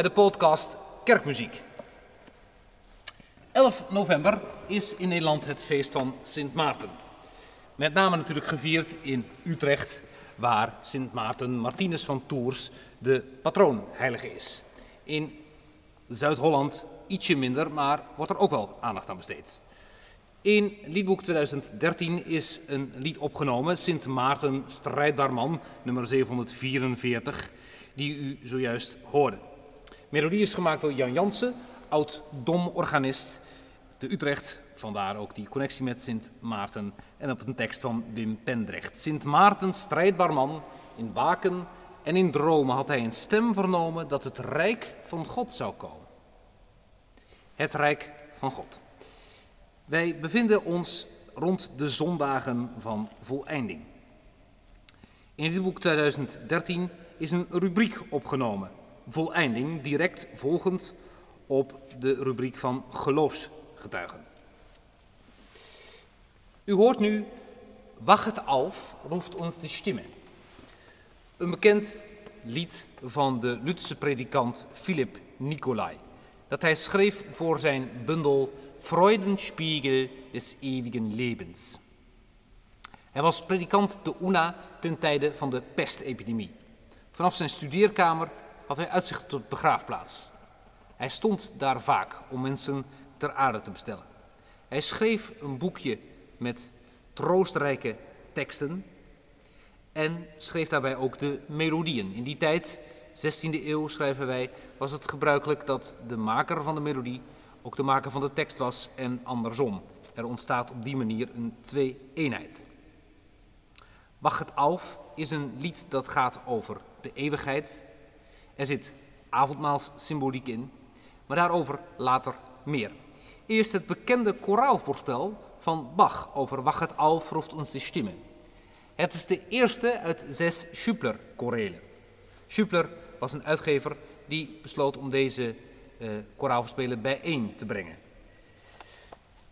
bij de podcast Kerkmuziek. 11 november is in Nederland het feest van Sint Maarten. Met name natuurlijk gevierd in Utrecht, waar Sint Maarten Martinus van Tours de patroonheilige is. In Zuid-Holland ietsje minder, maar wordt er ook wel aandacht aan besteed. In liedboek 2013 is een lied opgenomen, Sint Maarten Strijdbaar Man, nummer 744, die u zojuist hoorde. Melodie is gemaakt door Jan Jansen, oud-domorganist te Utrecht, vandaar ook die connectie met Sint Maarten en op een tekst van Wim Pendrecht. Sint Maarten, strijdbaar man, in waken en in dromen had hij een stem vernomen dat het rijk van God zou komen. Het rijk van God. Wij bevinden ons rond de zondagen van voleinding. In dit boek 2013 is een rubriek opgenomen, voleinding, direct volgend op de rubriek van geloofsgetuigen. U hoort nu, Wachet auf, roept ons de stimme. Een bekend lied van de Lutherse predikant Philip Nicolai, dat hij schreef voor zijn bundel Freudenspiegel des ewigen Lebens. Hij was predikant de Una ten tijde van de pestepidemie. Vanaf zijn studeerkamer had hij uitzicht tot de begraafplaats. Hij stond daar vaak om mensen ter aarde te bestellen. Hij schreef een boekje met troostrijke teksten en schreef daarbij ook de melodieën. In die tijd, 16e eeuw schrijven wij, was het gebruikelijk dat de maker van de melodie ook de maker van de tekst was en andersom. Er ontstaat op die manier een twee-eenheid. Wachet auf is een lied dat gaat over de eeuwigheid. Er zit avondmaalssymboliek in, maar daarover later meer. Eerst het bekende koraalvoorspel van Bach over Wachet auf ruft ons de stimme. Het is de eerste uit zes Schubler-chorelen. Schubler was een uitgever die besloot om deze uh, koraalverspelen bijeen te brengen.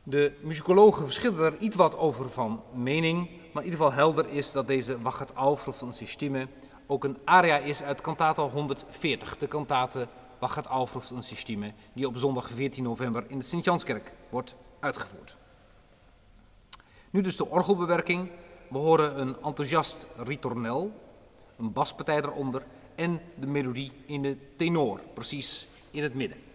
De muzikologen verschillen er iets wat over van mening, maar in ieder geval helder is dat deze Wachet auf ruft ons de stimme ook een aria is uit kantate 140, de kantate ruft ons de stimme, die op zondag 14 november in de Sint-Janskerk wordt uitgevoerd. Nu dus de orgelbewerking. We horen een enthousiast ritornel, een baspartij eronder en de melodie in de tenor, precies in het midden.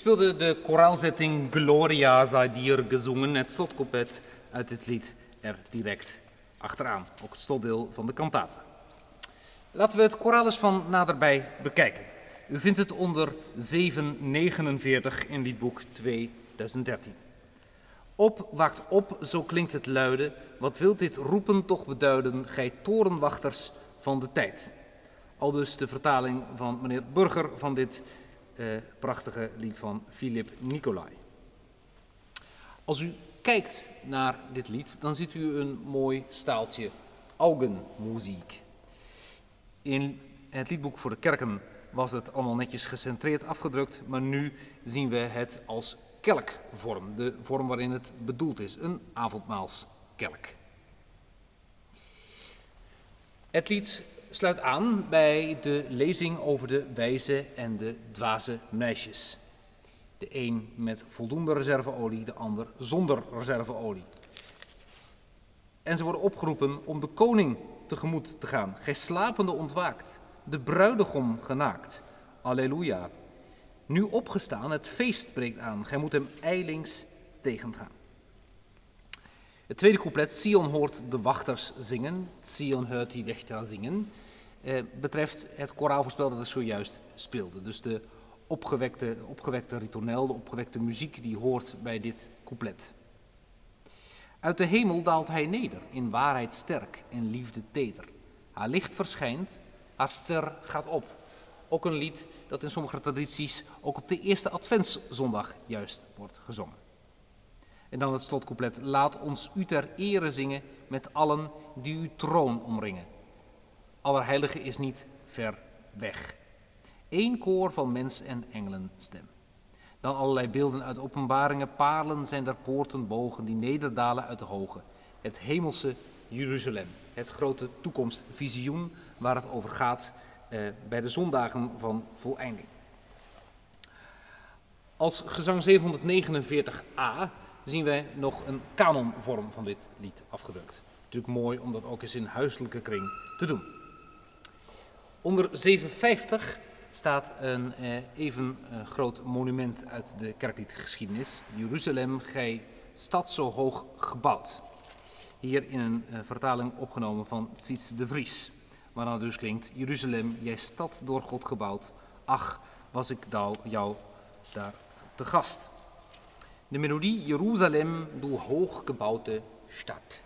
Speelde de koraalzetting Gloria sei dir gezongen, het slotcouplet uit dit lied er direct achteraan. Ook het slotdeel van de kantate. Laten we het koraal eens van naderbij bekijken. U vindt het onder 749 in liedboek 2013. Op, waakt op, zo klinkt het luiden. Wat wilt dit roepen toch beduiden, gij torenwachters van de tijd? Al dus de vertaling van meneer Burger van dit prachtige lied van Philip Nicolai. Als u kijkt naar dit lied, dan ziet u een mooi staaltje augenmuziek. In het liedboek voor de kerken was het allemaal netjes gecentreerd afgedrukt, maar nu zien we het als kelkvorm, de vorm waarin het bedoeld is, een avondmaalskelk. Het lied sluit aan bij de lezing over de wijze en de dwaze meisjes. De een met voldoende reserveolie, de ander zonder reserveolie. En ze worden opgeroepen om de koning tegemoet te gaan. Gij slapende ontwaakt, de bruidegom genaakt. Alleluia. Nu opgestaan, het feest breekt aan. Gij moet hem eilings tegengaan. Het tweede couplet, Sion hoort de wachters zingen, Sion hoort die wächter zingen, eh, betreft het koraalvoorspel dat er zojuist speelde. Dus de opgewekte, opgewekte ritonel, de opgewekte muziek die hoort bij dit couplet. Uit de hemel daalt hij neder, in waarheid sterk en liefde teder. Haar licht verschijnt, haar ster gaat op. Ook een lied dat in sommige tradities ook op de eerste adventszondag juist wordt gezongen. En dan het slotcouplet. Laat ons u ter ere zingen met allen die uw troon omringen. Allerheilige is niet ver weg. Eén koor van mens en engelen stem. Dan allerlei beelden uit openbaringen, parelen zijn der poorten bogen die nederdalen uit de hoge. Het hemelse Jeruzalem, het grote toekomstvisioen waar het over gaat eh, bij de zondagen van voleinding. Als gezang 749a zien wij nog een kanonvorm van dit lied afgedrukt. Natuurlijk mooi om dat ook eens in huiselijke kring te doen. Onder 750 staat een eh, even groot monument uit de kerkliedgeschiedenis. Jeruzalem, gij stad zo hoog gebouwd. Hier in een eh, vertaling opgenomen van Siets de Vries. Waarna dus klinkt, Jeruzalem, jij stad door God gebouwd. Ach, was ik jou daar te gast. De melodie Jeruzalem, du hooggebouwde stad.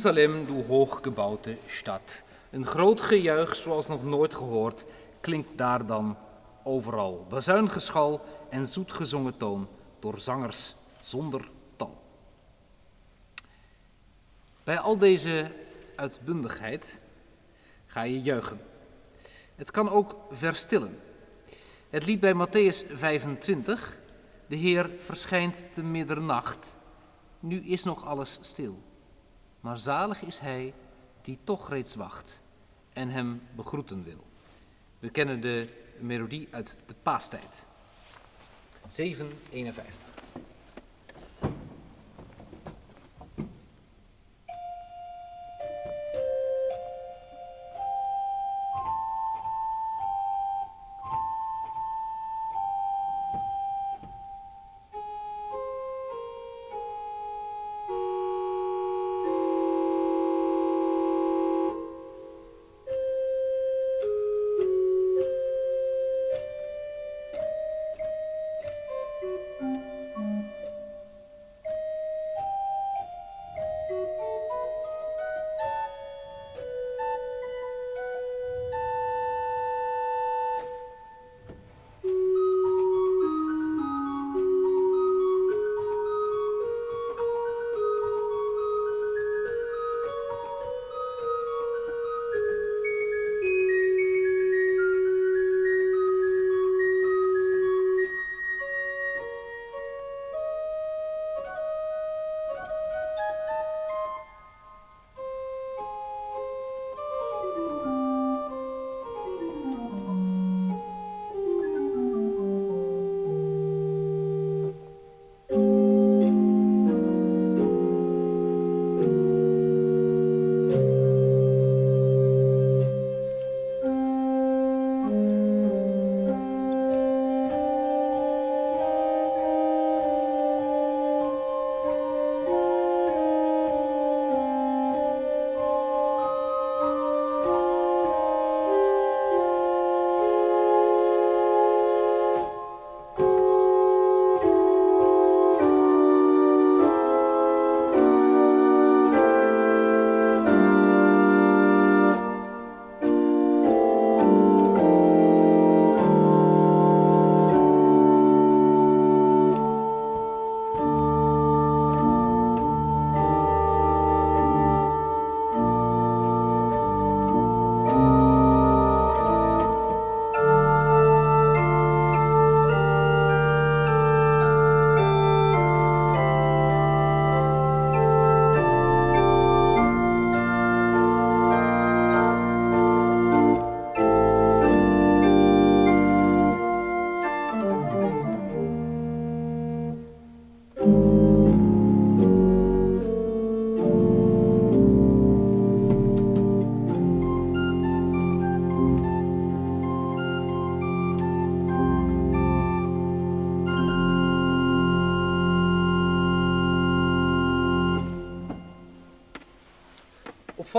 Jeruzalem, du hooggebouwde stad. Een groot gejuich, zoals nog nooit gehoord, klinkt daar dan overal. Bazuingeschal en zoet gezongen toon door zangers zonder tal. Bij al deze uitbundigheid ga je juichen. Het kan ook verstillen. Het lied bij Matthäus 25, de Heer verschijnt te middernacht, nu is nog alles stil. Maar zalig is hij die toch reeds wacht en hem begroeten wil. We kennen de melodie uit de paastijd. 751.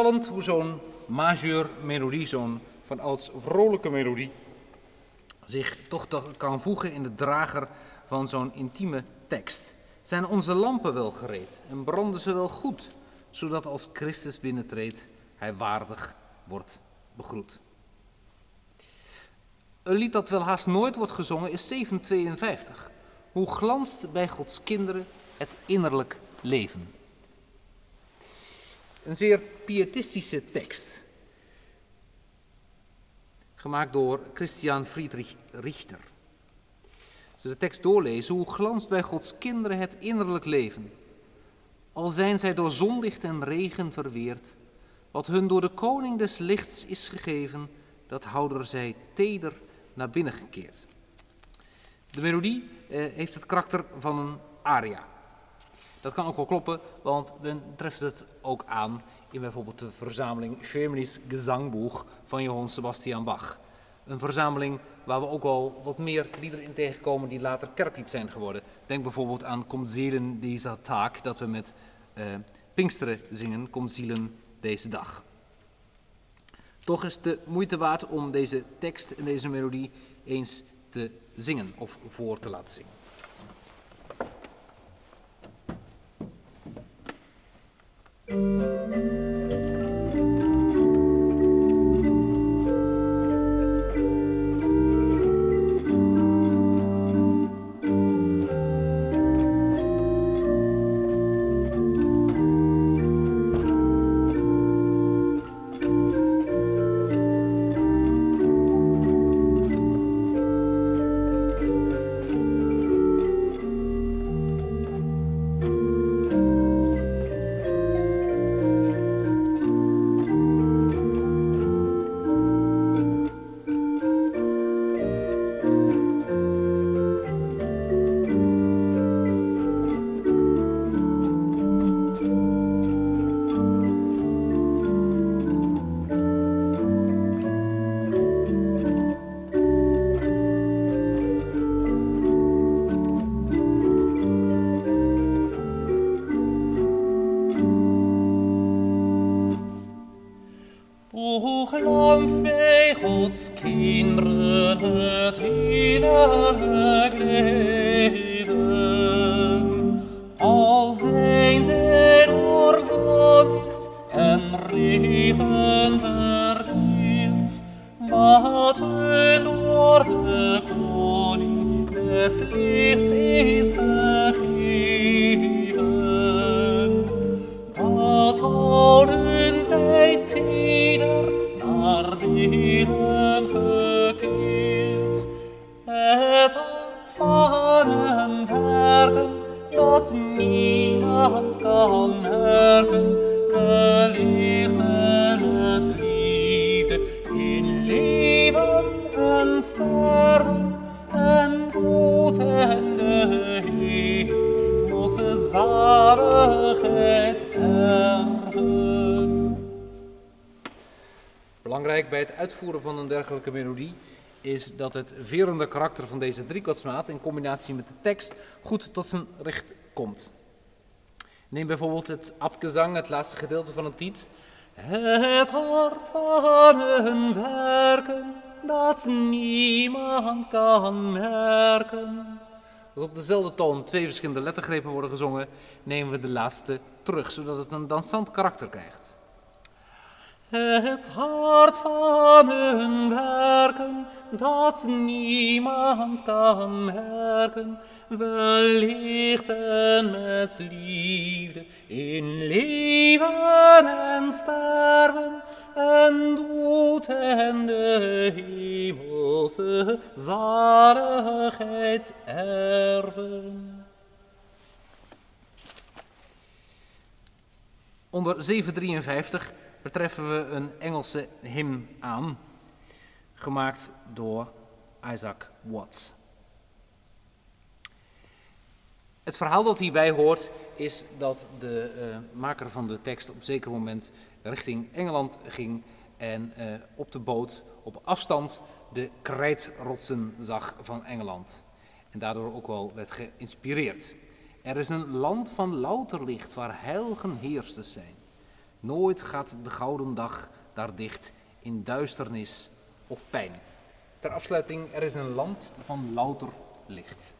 Hoe zo'n majeur melodie, zo'n van als vrolijke melodie, zich toch toch kan voegen in de drager van zo'n intieme tekst. Zijn onze lampen wel gereed en branden ze wel goed, zodat als Christus binnentreedt, hij waardig wordt begroet. Een lied dat wel haast nooit wordt gezongen is 752. Hoe glanst bij Gods kinderen het innerlijk leven. Een zeer pietistische tekst. Gemaakt door Christian Friedrich Richter. Als we de tekst doorlezen, hoe glanst bij Gods kinderen het innerlijk leven. Al zijn zij door zonlicht en regen verweerd, wat hun door de koning des lichts is gegeven, dat houden zij teder naar binnen gekeerd. De melodie eh, heeft het karakter van een aria. Dat kan ook wel kloppen, want men treft het ook aan in bijvoorbeeld de verzameling Schemenisch Gezangbuch van Johann Sebastian Bach. Een verzameling waar we ook al wat meer liederen in tegenkomen die later kerklied zijn geworden. Denk bijvoorbeeld aan Komt zielen deze taak, dat we met uh, Pinksteren zingen, Komt zielen deze dag. Toch is het de moeite waard om deze tekst en deze melodie eens te zingen of voor te laten zingen. In. Belangrijk bij het uitvoeren van een dergelijke melodie is dat het verende karakter van deze driekortsmaat in combinatie met de tekst goed tot zijn recht komt. Neem bijvoorbeeld het abgezang, het laatste gedeelte van het lied. Het hart van hun werken, dat niemand kan merken. Als op dezelfde toon twee verschillende lettergrepen worden gezongen, nemen we de laatste terug, zodat het een dansant karakter krijgt. Het hart van hun werken, dat niemand kan merken, we lichten met liefde in leven en sterven, en dood en de hemelse zaligheid erven. Onder 753 betreffen we een Engelse hymn aan, gemaakt door Isaac Watts. Het verhaal dat hierbij hoort is dat de eh, maker van de tekst op een zeker moment richting Engeland ging en eh, op de boot op afstand de krijtrotsen zag van Engeland. En daardoor ook wel werd geïnspireerd. Er is een land van louter licht waar heilgen heersters zijn. Nooit gaat de gouden dag daar dicht in duisternis of pijn. Ter afsluiting, er is een land van louter licht.